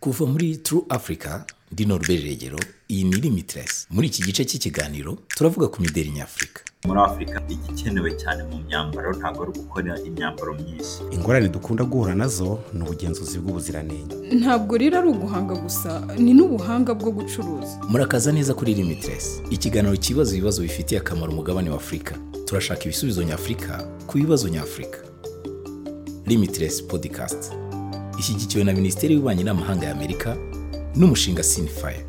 kuva muri True Africa ndi Norbert Regero iyi ni Limitless. Muri iki gice cy'ikiganiro turavuga ku mideli nyafurika. Muri afurika igikenewe cyane mu myambaro ntabwo ari ugukora imyambaro myinshi. Ingorane dukunda guhura na zo ni ubugenzuzi bw'ubuziranenge. Ntabwo rero ari uguhanga gusa ni n'ubuhanga bwo gucuruza. Murakaza neza kuri Limitless. Ikiganiro kibaza ibibazo bifitiye akamaro umugabane wa Afurika turashaka ibisubizo nyafurika ku bibazo nyafurika. Limitless Podcast. Ishyigikiwe na Minisiteri y'Ububanyi n'Amahanga ya Amerika n'umushinga Sinfire.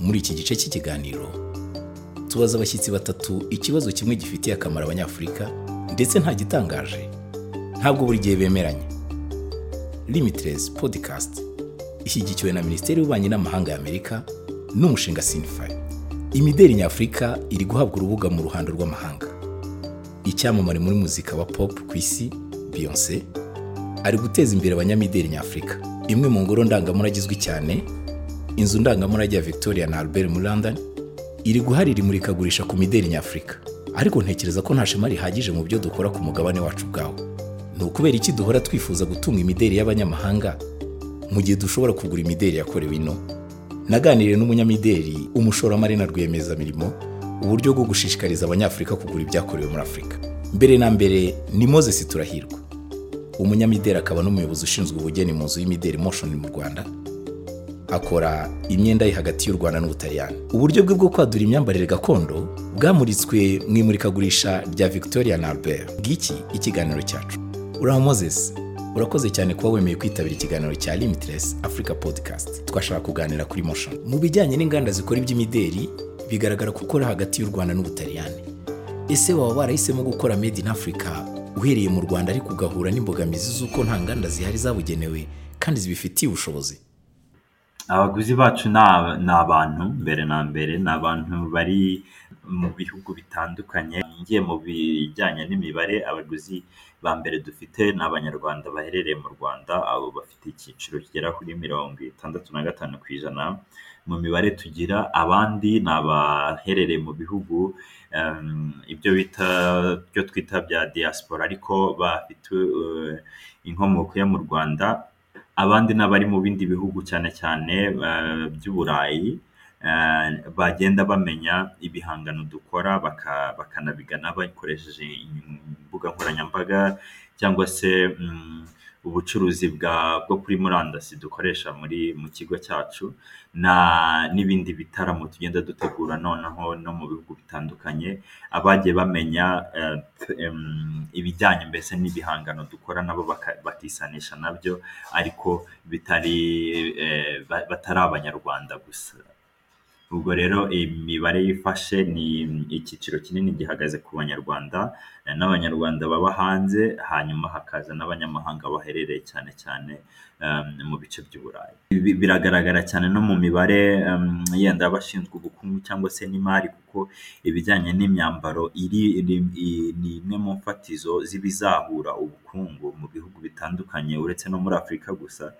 Muri iki gice cy'ikiganiro tubaza abashyitsi batatu ikibazo kimwe gifitiye akamaro abanyafurika ndetse nta gitangaje. Ntabwo buri gihe bemeranya. Limitless Podcast ishyigikiwe na Minisiteri y'Ububanyi n'Amahanga ya Amerika n'umushinga Sinfire. Imideli nyafurika iri guhabwa urubuga mu ruhando rw'amahanga. Icyamamare muri muzika wa pop ku isi Beyonce ari guteza imbere abanyamideli nyafurika. Imwe mu ngoro ndangamurage izwi cyane inzu ndangamurage ya Victoria na Albert muri London iri guharira imurikagurisha ku mideli nyafurika. Ariko ntekereza ko nta shema rihagije mu byo dukora ku mugabane wacu ubwawo. Ni ukubera iki duhora twifuza gutunga imideli y'abanyamahanga mu gihe dushobora kugura imideli yakorewe ino? Naganiriye n'umunyamideli umushoramari na rwiyemezamirimo uburyo bwo gushishikariza abanyafurika kugura ibyakorewe muri afurika. Mbere na mbere ni moses turahirwa. Umunyamideli akaba n'umuyobozi ushinzwe ubugeni mu nzu y'imideli motion mu rwanda akora imyenda ye hagati y'u rwanda n'ubutaliyani. Uburyo bwe bwo kwadura imyambarire gakondo bwamuritswe mu imurikagurisha rya victoria na albert. Bw'iki ikiganiro cyacu. Uraho moses urakoze cyane kuba wemeye kwitabira ikiganiro cya limitless africa podcast. Twashaka kuganira kuri motion. Mu bijyanye n'inganda zikora iby'imideli bigaragara ko ukora hagati y'u rwanda n'ubutaliyani. Ese waba warahisemo gukora made in africa uhereye mu rwanda ariko ugahura n'imbogamizi z'uko nta nganda zihari zabugenewe kandi zibifitiye ubushobozi. Abaguzi bacu ni abantu mbere na mbere ni abantu bari mu bihugu bitandukanye ngiye mu bijyanye n'imibare abaguzi ba mbere dufite ni abanyarwanda baherereye mu rwanda abo bafite icyiciro kigera kuri mirongo itandatu na gatanu ku ijana mu mibare tugira abandi ni abaherereye mu bihugu ibyo bita byo twita bya diaspora ariko bafite inkomoko yo mu rwanda abandi ni abari mu bindi bihugu cyane cyane by'uburayi bagenda bamenya ibihangano dukora bakanabigana bakoresheje imbuga nkoranyambaga cyangwa se ubucuruzi bwo kuri murandasi dukoresha muri mu kigo cyacu n'ibindi bitaramo tugenda dutegura noneho no mu bihugu bitandukanye abagiye bamenya ibijyanye mbese n'ibihangano dukora nabo bakisanisha na byo ariko bitari batari abanyarwanda gusa. Ubwo rero imibare yifashe ni icyiciro kinini gihagaze ku banyarwanda n'abanyarwanda baba hanze hanyuma hakaza n'abanyamahanga baherereye cyane cyane mu bice by'uburayi biragaragara cyane no mu mibare yenda y'abashinzwe ubukungu cyangwa se n'imari kuko ibijyanye n'imyambaro ni imwe mu mfatizo z'ibizahura ubukungu mu bihugu bitandukanye uretse no muri afurika gusa.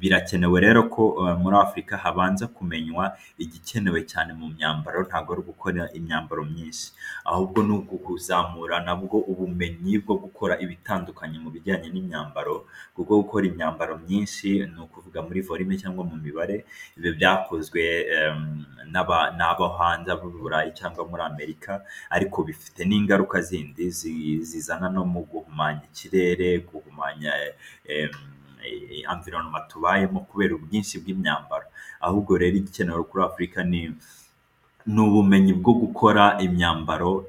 Birakenewe rero ko muri afurika habanza kumenywa igikenewe cyane mu myambaro ntabwo ari ugukora imyambaro myinshi. Ahubwo ni ukuzamura nabwo ubumenyi bwo gukora ibitandukanye mu bijyanye n'imyambaro kuko gukora imyambaro myinshi ni ukuvuga muri volume cyangwa mu mibare ibi byakozwe n'abo hanze burayi cyangwa muri amerika ariko bifite n'ingaruka zindi zizana no mu guhumanya ikirere guhumanya environment tubayemo kubera ubwinshi bw'imyambaro. Ahubwo rero igikenewe kuri afurika ni ubumenyi bwo gukora imyambaro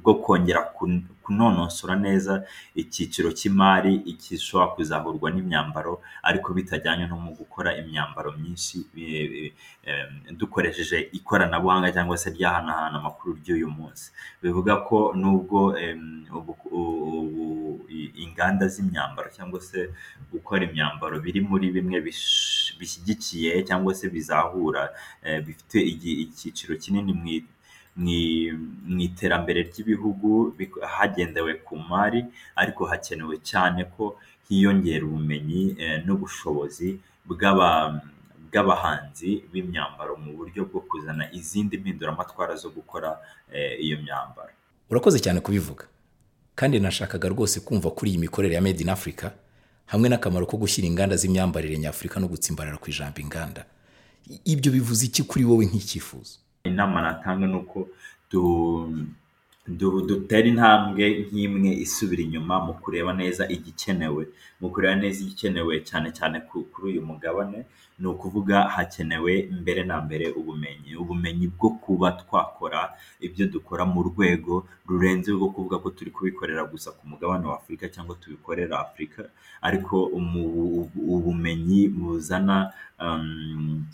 bwo kongera kunonosora neza icyiciro cy'imari gishobora kuzahurwa n'imyambaro ariko bitajyanye no mu gukora imyambaro myinshi dukoresheje ikoranabuhanga cyangwa se ryahanahana amakuru ry'uyu munsi. Bivuga ko nubwo inganda z'imyambaro cyangwa se gukora imyambaro biri muri bimwe bishyigikiye cyangwa se bizahura bifite icyiciro kinini mu iterambere ry'ibihugu hagendewe ku mari ariko hakenewe cyane ko hiyongera ubumenyi n'ubushobozi bw'abahanzi b'imyambaro mu buryo bwo kuzana izindi mpinduramatwara zo gukora iyo myambaro. Urakoze cyane kubivuga. Kandi nashakaga rwose kumva kuri iyi mikorere ya made in africa hamwe n'akamaro ko gushyira inganda z'imyambarire nyafurika no gutsimbarara ku ijambo inganda. Ibyo bivuze iki kuri wowe nk'icyifuzo? Inama natanga ni uko du- du- dutera intambwe nk'imwe isubira inyuma mu kureba neza igikenewe. Mu kureba neza igikenewe cyane cyane ku- kuri uyu mugabane ni ukuvuga hakenewe mbere na mbere ubumenyi. Ubumenyi bwo kuba twakora ibyo dukora mu rwego rurenze rwo kuvuga ko turi kubikorera gusa ku mugabane wa afurika cyangwa tubikorera afurika ariko ubumenyi buzana um,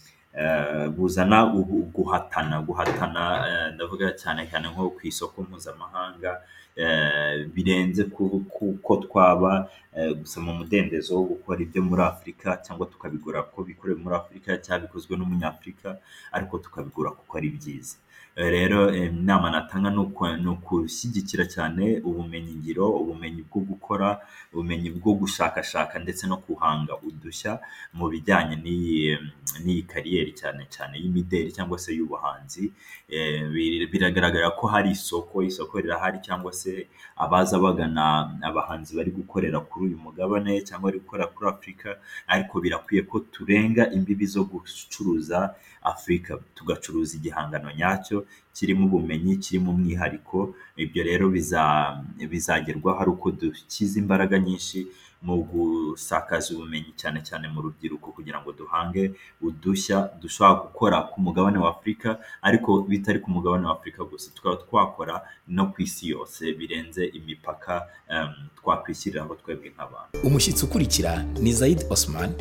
buzana ubu- guhatana guhatana eh, ndavuga cyane cyane nko ku isoko mpuzamahanga eh, birenze ku- kuko twaba eh, gusa mu mudendezo wo gukora ibyo muri afurika cyangwa tukabigura ko bikorewe muri afurika cyangwa bikozwe n'umunyafurika ariko tukabigura kuko ari byiza. Eh, rero eh, inama natanga ni ukushyigikira cyane ubumenyi ngiro ubumenyi bwo gukora ubumenyi bwo gushakashaka ndetse no guhanga udushya mu bijyanye n'iyi kariyeri cyane cyane y'imideli cyangwa se y'ubuhanzi. Eh, bir- biragaragara ko hari isoko isoko rirahari cyangwa se abaza bagana abahanzi bari gukorera kuri uyu mugabane cyangwa bari gukorera kuri afurika ariko birakwiye ko turenga imbibi zo gucuruza afurika tugacuruza igihangano nyacyo kirimo ubumenyi kirimo umwihariko. Ibyo rero biza- bizagerwaho ari uko dushyize imbaraga nyinshi mu gusakaza ubumenyi cyane cyane mu rubyiruko kugira ngo duhange udushya dushobora gukora ku mugabane wa afurika ariko bitari ku mugabane wa afurika gusa. Tukaba twakora no ku isi yose birenze imipaka twakwishyiriraho twebwe nk'abantu. Umushyitsi ukurikira ni zayid osman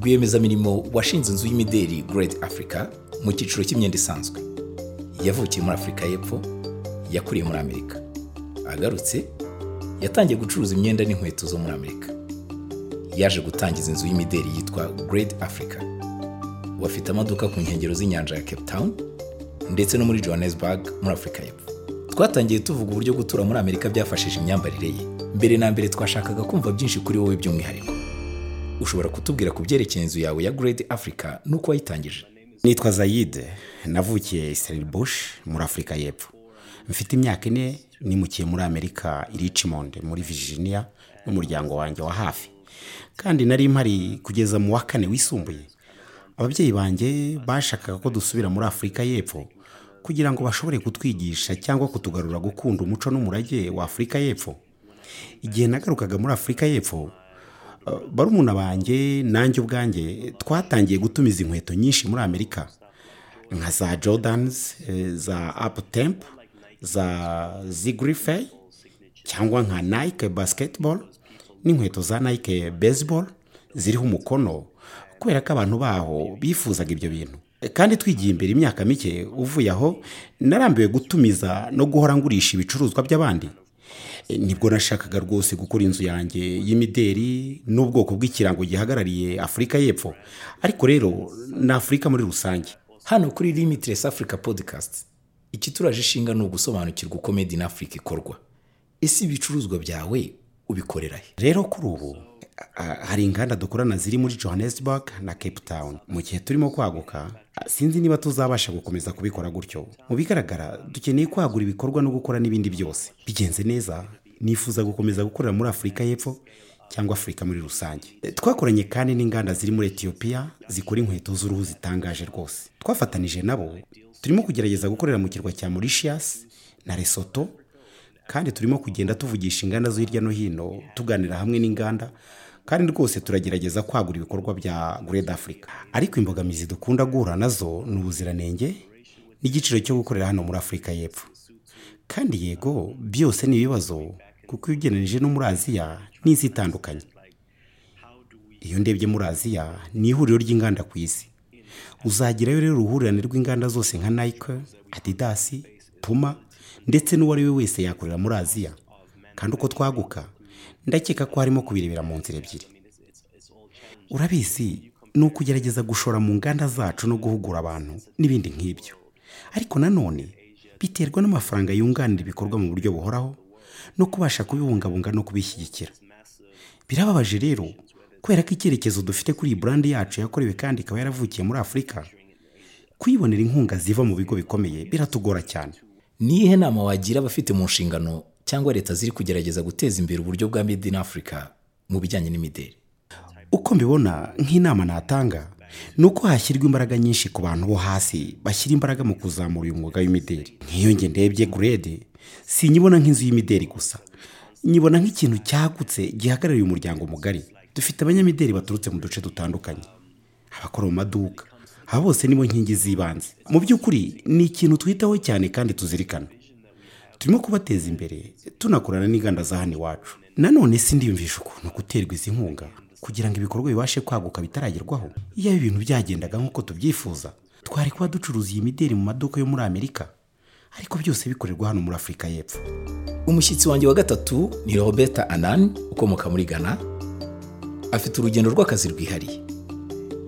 rwiyemezamirimo washinze inzu y'imideli Great Africa mu cyiciro cy'imyenda isanzwe. Yavukiye muri afurika y'epfo yakuriye muri amerika. Agarutse yatangiye gucuruza imyenda n'inkweto zo muri amerika. Yaje gutangiza inzu y'imideli yitwa Great Africa. Ubu afite amaduka ku nkengero z'inyanja ya Cape Town ndetse no muri Johannesburg muri afurika y'epfo. Twatangiye tuvuga uburyo gutura muri amerika byafashije imyambarire ye. Mbere na mbere twashakaga kumva byinshi kuri wowe by'umwihariko. Ushobora kutubwira ku byerekeye inzu yawe ya Great Africa n'uko wayitangije? Nitwa zayide navukiye Israel Bush muri afurika y'epfo. Mfite imyaka ine nimukiye muri amerika Richmond muri Virginia n'umuryango wanjye wa hafi. Kandi nari mpari kugeza mu wa kane wisumbuye ababyeyi banjye bashakaga ko dusubira muri afurika y'epfo kugira ngo bashobore kutwigisha cyangwa kutugarura gukunda umuco n'umurage wa afurika y'epfo. Igihe nagarukaga muri afurika y'epfo uh, barumuna banjye nanjye ubwanjye twatangiye gutumiza inkweto nyinshi muri amerika. Nka za jordans eh, za uptemp za zigrifey cyangwa nka nike basketball n'inkweto za nike baseball ziriho umukono. Kubera ko abantu baho bifuzaga ibyo bintu. Kandi twigiye imbere imyaka mike uvuye aho narambiwe gutumiza no guhora ngurisha ibicuruzwa by'abandi. Nibwo nashakaga rwose gukora inzu yanjye y'imideri n'ubwoko bw'ikirango gihagarariye afurika y'epfo. Ariko rero ni afurika muri rusange. Hano kuri Limitless Africa Podcast. Ikituraje ishinga ni ugusobanukirwa uko Made in Africa ikorwa. Ese ibicuruzwa byawe ubikorera he? Rero kuri ubu hari inganda dukorana ziri muri johannesburg na cape town. Mu gihe turimo kwaguka sinzi niba tuzabasha gukomeza kubikora gutyo. Mu bigaragara dukeneye kwagura ibikorwa no gukora n'ibindi byose. Bigenze neza nifuza gukomeza gukorera muri afurika y'epfo? Cyangwa afurika muri rusange. Twakoranye kandi n'inganda ziri muri etiyopiya zikora inkweto z'uruhu zitangaje rwose. Twafatanije nabo turimo kugerageza gukorera mu kirwa cya mauritius na lesotho kandi turimo kugenda tuvugisha inganda zo hirya no hino tuganira hamwe n'inganda kandi rwose turagerageza kwagura ibikorwa bya Great Africa. Ariko imbogamizi dukunda guhura na zo ni ubuziranenge n'igiciro cyo gukorera hano muri Afurika y'Epfo. Kandi yego byose ni ibibazo kuko iyo ugereranije no muri Aziya n'isi itandukanye iyo ndebye muri Aziya ni ihuriro ry'inganda ku isi. Uzagerayo rero uruhurirane rw'inganda zose nka Nike, Adidas, Puma ndetse n'uwo ari we wese yakorera muri Aziya kandi uko twaguka ndakeka ko harimo kubirebera mu nzira ebyiri. Urabizi ni ukugerageza gushora mu nganda zacu no guhugura abantu n'ibindi nk'ibyo. Ariko nanone biterwa n'amafaranga yunganira ibikorwa mu buryo buhoraho no kubasha kubibungabunga no kubishyigikira. Birababaje rero kubera ko icyerekezo dufite kuri iyi burandi yacu yakorewe kandi ikaba yaravukiye muri afurika kuyibonera inkunga ziva mu bigo bikomeye biratugora cyane. Ni iyihe nama wagira abafite mu nshingano cyangwa leta ziri kugerageza guteza imbere uburyo bwa Made in Africa mu bijyanye n'imideri uko mbibona nk'inama natanga ni uko hashyirwa imbaraga nyinshi ku bantu bo hasi bashyira imbaraga mu kuzamura uyu mwuga w'imideri nk'iyo nge ndebye gurede sinyibona nk'inzu y'imideri gusa. Nyibona nk'ikintu cyagutse gihagarariye umuryango mugari. Dufite abanyamideri baturutse mu duce dutandukanye. Abakora mu maduka. Aba bose nibo nkingi z'ibanze. Mu by'ukuri ni ikintu twitaho cyane kandi tuzirikana. Turimo kubateza imbere tunakorana n'inganda za hano iwacu. Nanone si ndiyumvisha ukuntu guterwa izi nkunga kugira ngo ibikorwa bibashe kwaguka bitaragerwaho. Iyo ibintu byagendaga nk'uko tubyifuza. Twari kuba ducuruza iyi mideri mu maduka yo muri amerika. Ariko byose bikorerwa hano muri afurika y'epfo. Umushyitsi wanjye wa gatatu ni roberta anani ukomoka muri ghana. Afite urugendo rw'akazi rwihariye.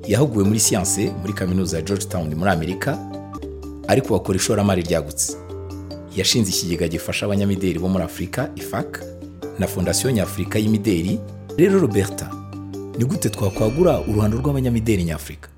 Yahuguwe muri siyanse muri kaminuza ya georgetown muri amerika ariko bakora ishoramari ryagutse. Yashinze ikigega gifasha abanyamideli bo muri afurika ifac na fondasiyo nyafurika y'imideli. Rero roberta ni gute twakwagura uruhando rw'abanyamideli nyafurika?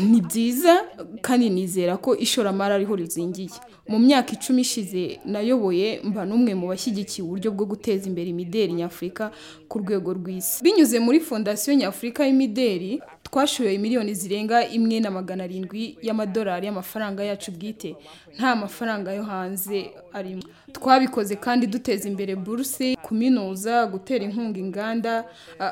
Ni byiza kandi nizera ko ishoramari ariho rizingiye. Mu myaka icumi ishize nayoboye mba n'umwe mu bashyigikiye uburyo bwo guteza imbere imideli nyafurika ku rwego rw'isi. Binyuze muri fondasiyo nyafurika y'imideli twashoye miliyoni zirenga imwe na magana arindwi y'amadolari y'amafaranga yacu bwite. Nta mafaranga yo hanze arimo. Twabikoze kandi duteza imbere buruse kuminuza gutera inkunga inganda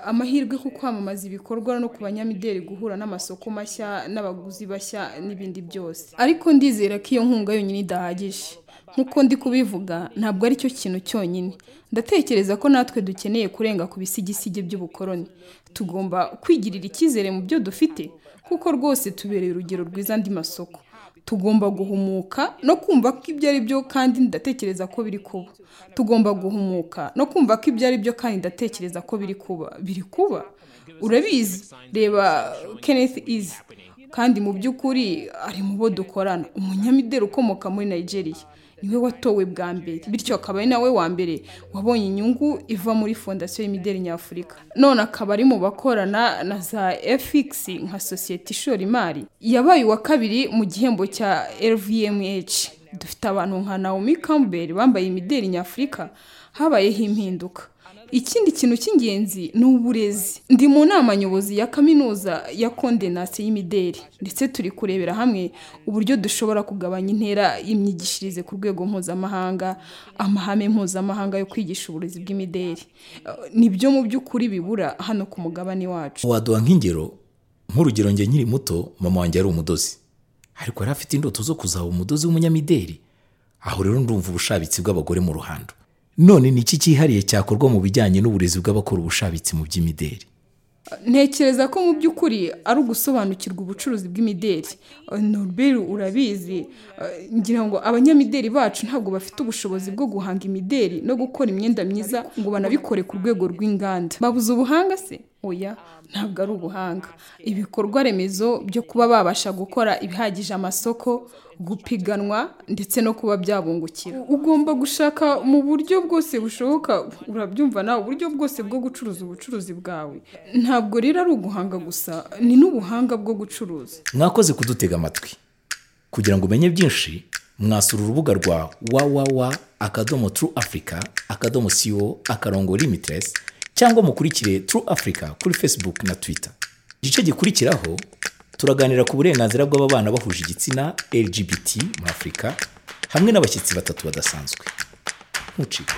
amahirwe ku kwamamaza ibikorwa no ku banyamideli guhura n'amasoko mashya n'abaguzi bashya n'ibindi byose. Ariko ndizera ko iyo nkunga yonyine idahagije. Nk'uko ndi kubivuga ntabwo ari cyo kintu cyonyine. Ndatekereza ko natwe dukeneye kurenga ku bisigisigi by'ubukoroni tugomba kwigirira icyizere mu byo dufite kuko rwose tubereye urugero rwiza andi masoko. Tugomba guhumuka no kumva ko ibyo ari byo kandi ndatekereza ko biri kuba. Tugomba guhumuka no kumva ko ibyo ari byo kandi ndatekereza ko biri kuba. Biri kuba? Urabizi? Reba kenneth izi kandi mu by'ukuri ari mu bo dukorana. Umunyamideli ukomoka muri nigeria. Ni we watowe bwa mbere. Bityo akaba ari nawe wa mbere wabonye inyungu iva muri fondasiyo y'imideli nyafurika. None akaba ari mu bakorana na za fx nka sosiyete ishora imari yabaye uwa kabiri mu gihembo cya lvmh dufite abantu nka naomi campbell bambaye imideli nyafurika habayeho impinduka. Ikindi kintu cy'ingenzi ni uburezi. Ndi mu nama nyobozi ya kaminuza ya kondenasi y'imideli ndetse turi kurebera hamwe uburyo dushobora kugabanya intera y'imyigishirize ku rwego mpuzamahanga amahame mpuzamahanga yo kwigisha uburezi bw'imideli ni byo mu by'ukuri bibura hano ku mugabane wacu. Waduha nk'ingero nk'urugero njye nkiri muto mama wanjye yari umudozi. Ariko yari afite indoto zo kuzaba umudozi w'umunyamideli aho rero ndumva ubushabitsi bw'abagore mu ruhando. None ni iki cyihariye cyakorwa mu bijyanye n'uburezi bw'abakora ubushabitsi mu by'imideli? Ntekereza ko mu by'ukuri ari ugusobanukirwa ubucuruzi bw'imideli. Eh, Norbert urabizi. Eh, ngira ngo abanyamideli bacu ntabwo bafite ubushobozi bwo guhanga imideli no gukora imyenda myiza ngo banabikore ku rwego rw'inganda. Babuze ubuhanga se? Oya ntabwo ari ubuhanga. Ibikorwa remezo byo kuba babasha gukora ibihagije amasoko gupiganwa ndetse no kuba byabungukira. Ugomba gushaka mu buryo bwose bushoboka urabyumva nawe uburyo bwose bwo gucuruza ubucuruzi bwawe. Ntabwo rero ari uguhanga gusa ni n'ubuhanga bwo gucuruza. Mwakoze kudutega amatwi. Kugira ngo umenye byinshi mwasura urubuga rwa www akadomo tru africa akadomo co akarongo limitless cyangwa mukurikire tru africa kuri facebook na twitter. Igice gikurikiraho turaganira ku burenganzira bw'ababana bahuje igitsina lgbt muri afurika hamwe n'abashyitsi batatu badasanzwe. Ntucike.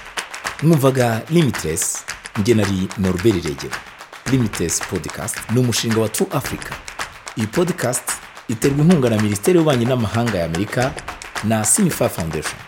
Mwumvaga limitless njye nari norbert regero limitless podcast ni umushinga wa true africa. Iyi podcast iterwa inkunga na minisiteri y'ububanyi n'amahanga ya amerika na sinifa foundation.